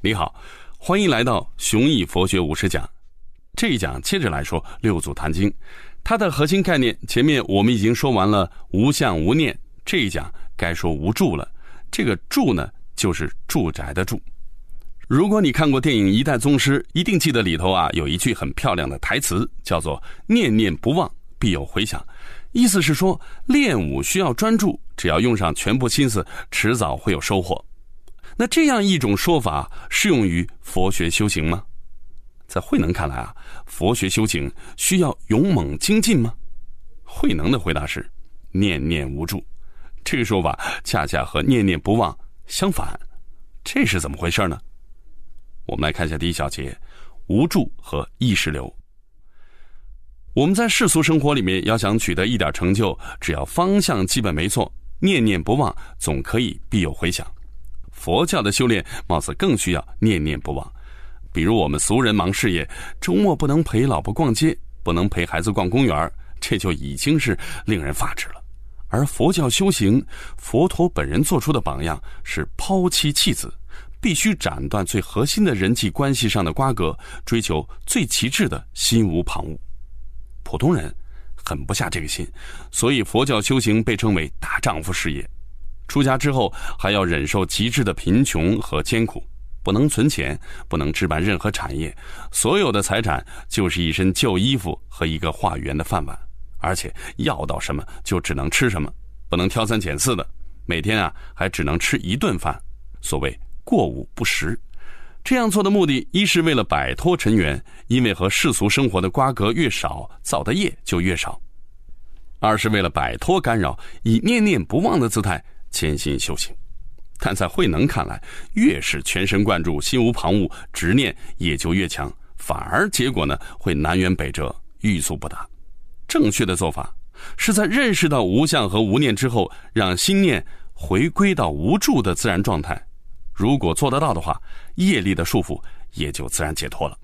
你好，欢迎来到雄毅佛学五十讲。这一讲接着来说《六祖坛经》，它的核心概念前面我们已经说完了无相无念，这一讲该说无住了。这个住呢，就是住宅的住。如果你看过电影《一代宗师》，一定记得里头啊有一句很漂亮的台词，叫做“念念不忘，必有回响”。意思是说，练武需要专注，只要用上全部心思，迟早会有收获。那这样一种说法适用于佛学修行吗？在慧能看来啊，佛学修行需要勇猛精进吗？慧能的回答是：念念无助。这个说法恰恰和念念不忘相反，这是怎么回事呢？我们来看一下第一小节：无助和意识流。我们在世俗生活里面要想取得一点成就，只要方向基本没错，念念不忘，总可以必有回响。佛教的修炼貌似更需要念念不忘。比如我们俗人忙事业，周末不能陪老婆逛街，不能陪孩子逛公园，这就已经是令人发指了。而佛教修行，佛陀本人做出的榜样是抛妻弃子，必须斩断最核心的人际关系上的瓜葛，追求最极致的心无旁骛。普通人狠不下这个心，所以佛教修行被称为大丈夫事业。出家之后还要忍受极致的贫穷和艰苦，不能存钱，不能置办任何产业，所有的财产就是一身旧衣服和一个化缘的饭碗，而且要到什么就只能吃什么，不能挑三拣四的。每天啊还只能吃一顿饭，所谓过午不食。这样做的目的，一是为了摆脱尘缘，因为和世俗生活的瓜葛越少，造的业就越少；二是为了摆脱干扰，以念念不忘的姿态潜心修行。但在慧能看来，越是全神贯注、心无旁骛，执念也就越强，反而结果呢会南辕北辙、欲速不达。正确的做法是在认识到无相和无念之后，让心念回归到无助的自然状态。如果做得到的话，业力的束缚也就自然解脱了。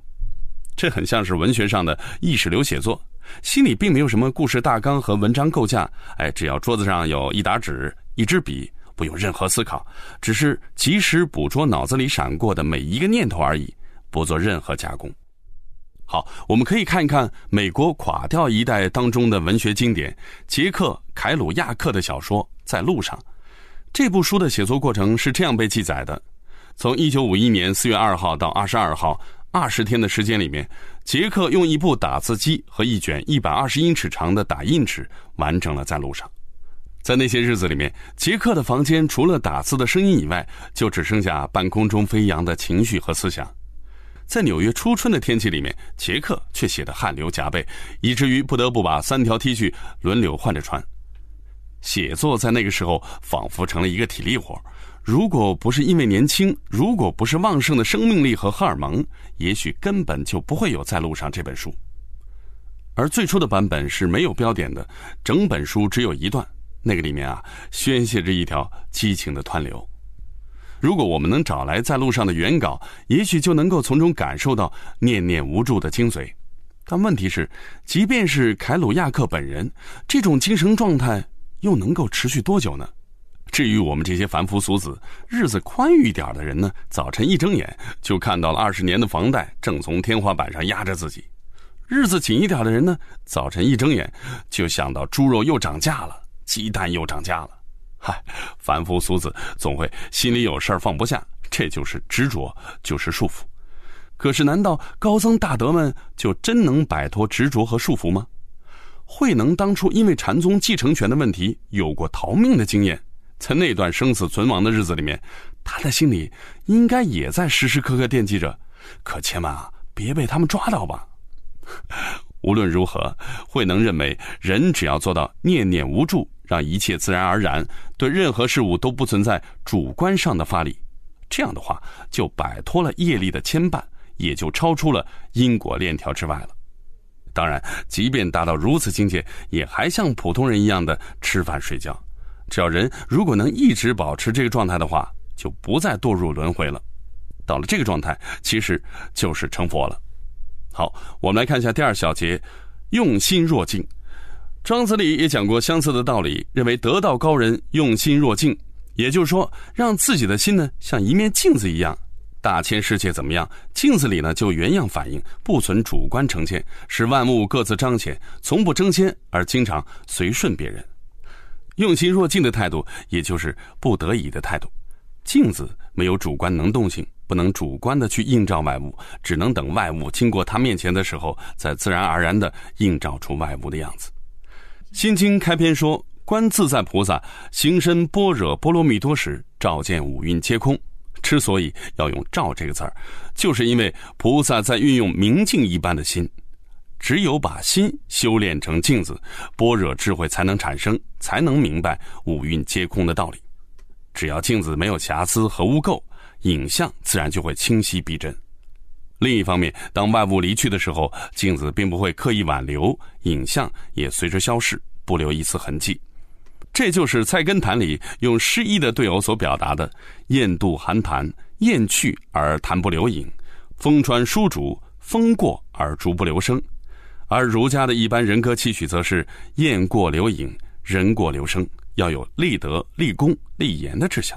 这很像是文学上的意识流写作，心里并没有什么故事大纲和文章构架，哎，只要桌子上有一沓纸、一支笔，不用任何思考，只是及时捕捉脑子里闪过的每一个念头而已，不做任何加工。好，我们可以看一看美国垮掉一代当中的文学经典杰克·凯鲁亚克的小说《在路上》。这部书的写作过程是这样被记载的：从一九五一年四月二号到二十二号，二十天的时间里面，杰克用一部打字机和一卷一百二十英尺长的打印纸完成了在路上。在那些日子里面，杰克的房间除了打字的声音以外，就只剩下半空中飞扬的情绪和思想。在纽约初春的天气里面，杰克却写得汗流浃背，以至于不得不把三条 T 恤轮流换着穿。写作在那个时候仿佛成了一个体力活如果不是因为年轻，如果不是旺盛的生命力和荷尔蒙，也许根本就不会有《在路上》这本书。而最初的版本是没有标点的，整本书只有一段，那个里面啊宣泄着一条激情的湍流。如果我们能找来《在路上》的原稿，也许就能够从中感受到念念无助的精髓。但问题是，即便是凯鲁亚克本人，这种精神状态。又能够持续多久呢？至于我们这些凡夫俗子，日子宽裕一点的人呢，早晨一睁眼就看到了二十年的房贷正从天花板上压着自己；日子紧一点的人呢，早晨一睁眼就想到猪肉又涨价了，鸡蛋又涨价了。嗨，凡夫俗子总会心里有事儿放不下，这就是执着，就是束缚。可是，难道高僧大德们就真能摆脱执着和束缚吗？慧能当初因为禅宗继承权的问题有过逃命的经验，在那段生死存亡的日子里面，他的心里应该也在时时刻刻惦记着，可千万啊别被他们抓到吧。无论如何，慧能认为人只要做到念念无助，让一切自然而然，对任何事物都不存在主观上的发力，这样的话就摆脱了业力的牵绊，也就超出了因果链条之外了。当然，即便达到如此境界，也还像普通人一样的吃饭睡觉。只要人如果能一直保持这个状态的话，就不再堕入轮回了。到了这个状态，其实就是成佛了。好，我们来看一下第二小节：用心若镜。庄子里也讲过相似的道理，认为得道高人用心若镜，也就是说，让自己的心呢像一面镜子一样，大千世界怎么样，镜子里呢就原样。反映，不存主观成见，使万物各自彰显，从不争先，而经常随顺别人。用心若镜的态度，也就是不得已的态度。镜子没有主观能动性，不能主观的去映照外物，只能等外物经过他面前的时候，再自然而然的映照出外物的样子。《心经》开篇说：“观自在菩萨行深般若波罗蜜多时，照见五蕴皆空。”之所以要用“照”这个字儿，就是因为菩萨在运用明镜一般的心。只有把心修炼成镜子，般若智慧才能产生，才能明白五蕴皆空的道理。只要镜子没有瑕疵和污垢，影像自然就会清晰逼真。另一方面，当外物离去的时候，镜子并不会刻意挽留，影像也随之消逝，不留一丝痕迹。这就是《菜根谭》里用诗意的对偶所表达的：“雁渡寒潭，雁去而潭不留影；风穿疏竹，风过而竹不留声。”而儒家的一般人格期许，则是“雁过留影，人过留声”。要有立德、立功、立言的志向，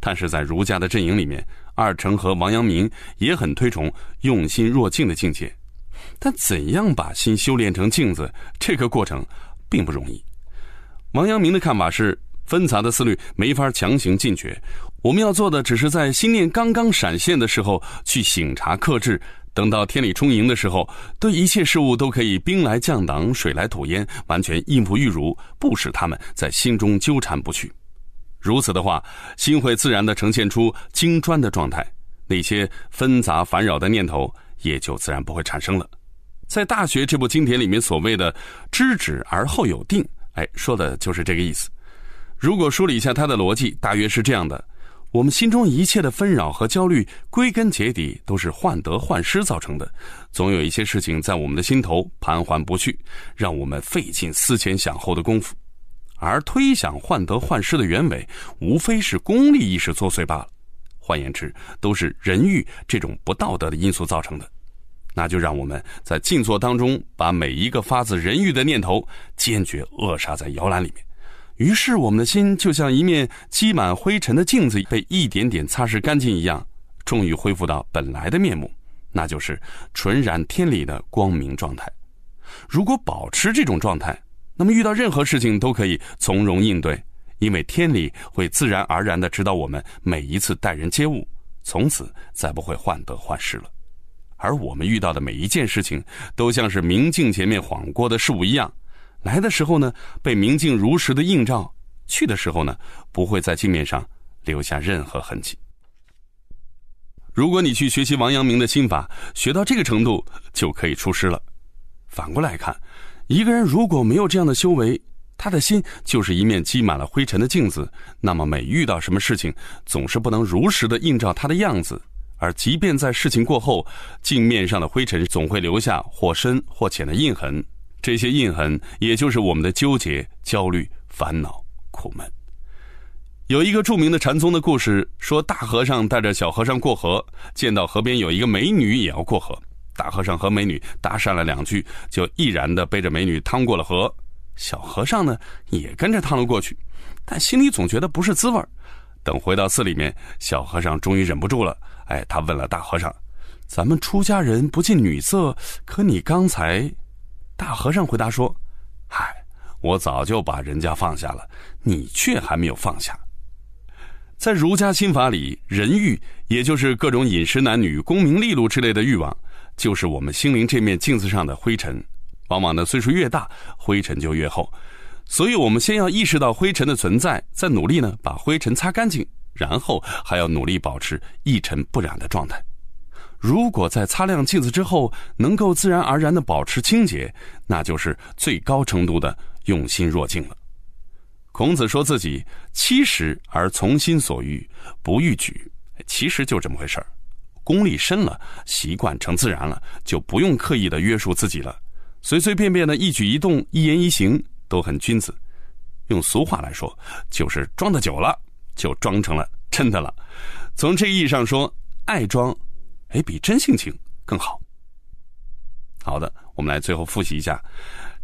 但是在儒家的阵营里面，二程和王阳明也很推崇用心若镜的境界。但怎样把心修炼成镜子，这个过程并不容易。王阳明的看法是，纷杂的思虑没法强行禁绝，我们要做的只是在心念刚刚闪现的时候去醒察克制。等到天理充盈的时候，对一切事物都可以兵来将挡，水来土掩，完全应付玉如，不使他们在心中纠缠不去。如此的话，心会自然的呈现出精专的状态，那些纷杂烦扰的念头也就自然不会产生了。在《大学》这部经典里面所谓的“知止而后有定”，哎，说的就是这个意思。如果梳理一下它的逻辑，大约是这样的。我们心中一切的纷扰和焦虑，归根结底都是患得患失造成的。总有一些事情在我们的心头盘桓不去，让我们费尽思前想后的功夫。而推想患得患失的原委，无非是功利意识作祟罢了。换言之，都是人欲这种不道德的因素造成的。那就让我们在静坐当中，把每一个发自人欲的念头坚决扼杀在摇篮里面。于是，我们的心就像一面积满灰尘的镜子，被一点点擦拭干净一样，终于恢复到本来的面目，那就是纯然天理的光明状态。如果保持这种状态，那么遇到任何事情都可以从容应对，因为天理会自然而然的指导我们每一次待人接物，从此再不会患得患失了。而我们遇到的每一件事情，都像是明镜前面晃过的事物一样。来的时候呢，被明镜如实的映照；去的时候呢，不会在镜面上留下任何痕迹。如果你去学习王阳明的心法，学到这个程度，就可以出师了。反过来看，一个人如果没有这样的修为，他的心就是一面积满了灰尘的镜子，那么每遇到什么事情，总是不能如实的映照他的样子，而即便在事情过后，镜面上的灰尘总会留下或深或浅的印痕。这些印痕，也就是我们的纠结、焦虑、烦恼、苦闷。有一个著名的禅宗的故事，说大和尚带着小和尚过河，见到河边有一个美女也要过河，大和尚和美女搭讪了两句，就毅然的背着美女趟过了河。小和尚呢，也跟着趟了过去，但心里总觉得不是滋味等回到寺里面，小和尚终于忍不住了，哎，他问了大和尚：“咱们出家人不近女色，可你刚才……”大和尚回答说：“嗨，我早就把人家放下了，你却还没有放下。在儒家心法里，人欲也就是各种饮食、男女、功名利禄之类的欲望，就是我们心灵这面镜子上的灰尘。往往呢，岁数越大，灰尘就越厚。所以，我们先要意识到灰尘的存在，再努力呢把灰尘擦干净，然后还要努力保持一尘不染的状态。”如果在擦亮镜子之后能够自然而然的保持清洁，那就是最高程度的用心若镜了。孔子说自己七十而从心所欲，不逾矩，其实就这么回事儿。功力深了，习惯成自然了，就不用刻意的约束自己了，随随便便的一举一动、一言一行都很君子。用俗话来说，就是装的久了，就装成了真的了。从这意义上说，爱装。哎，比真性情更好。好的，我们来最后复习一下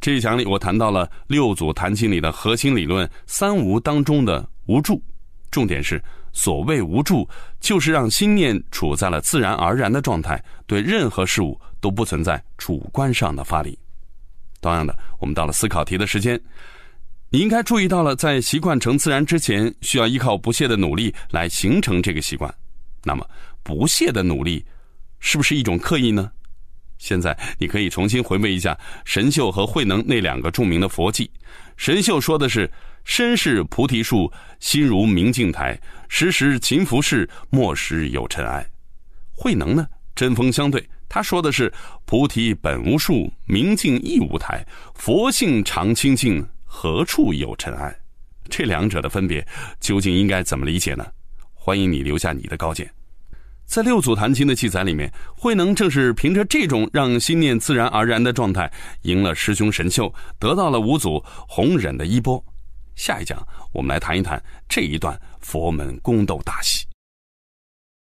这一讲里，我谈到了六祖坛经里的核心理论“三无”当中的“无助”，重点是所谓无助，就是让心念处在了自然而然的状态，对任何事物都不存在主观上的发力。同样的，我们到了思考题的时间，你应该注意到了，在习惯成自然之前，需要依靠不懈的努力来形成这个习惯。那么，不懈的努力是不是一种刻意呢？现在你可以重新回味一下神秀和慧能那两个著名的佛偈。神秀说的是。身是菩提树，心如明镜台。时时勤拂拭，莫使有尘埃。慧能呢，针锋相对，他说的是：菩提本无树，明镜亦无台。佛性常清净，何处有尘埃？这两者的分别，究竟应该怎么理解呢？欢迎你留下你的高见。在六祖坛经的记载里面，慧能正是凭着这种让心念自然而然的状态，赢了师兄神秀，得到了五祖弘忍的衣钵。下一讲，我们来谈一谈这一段佛门宫斗大戏。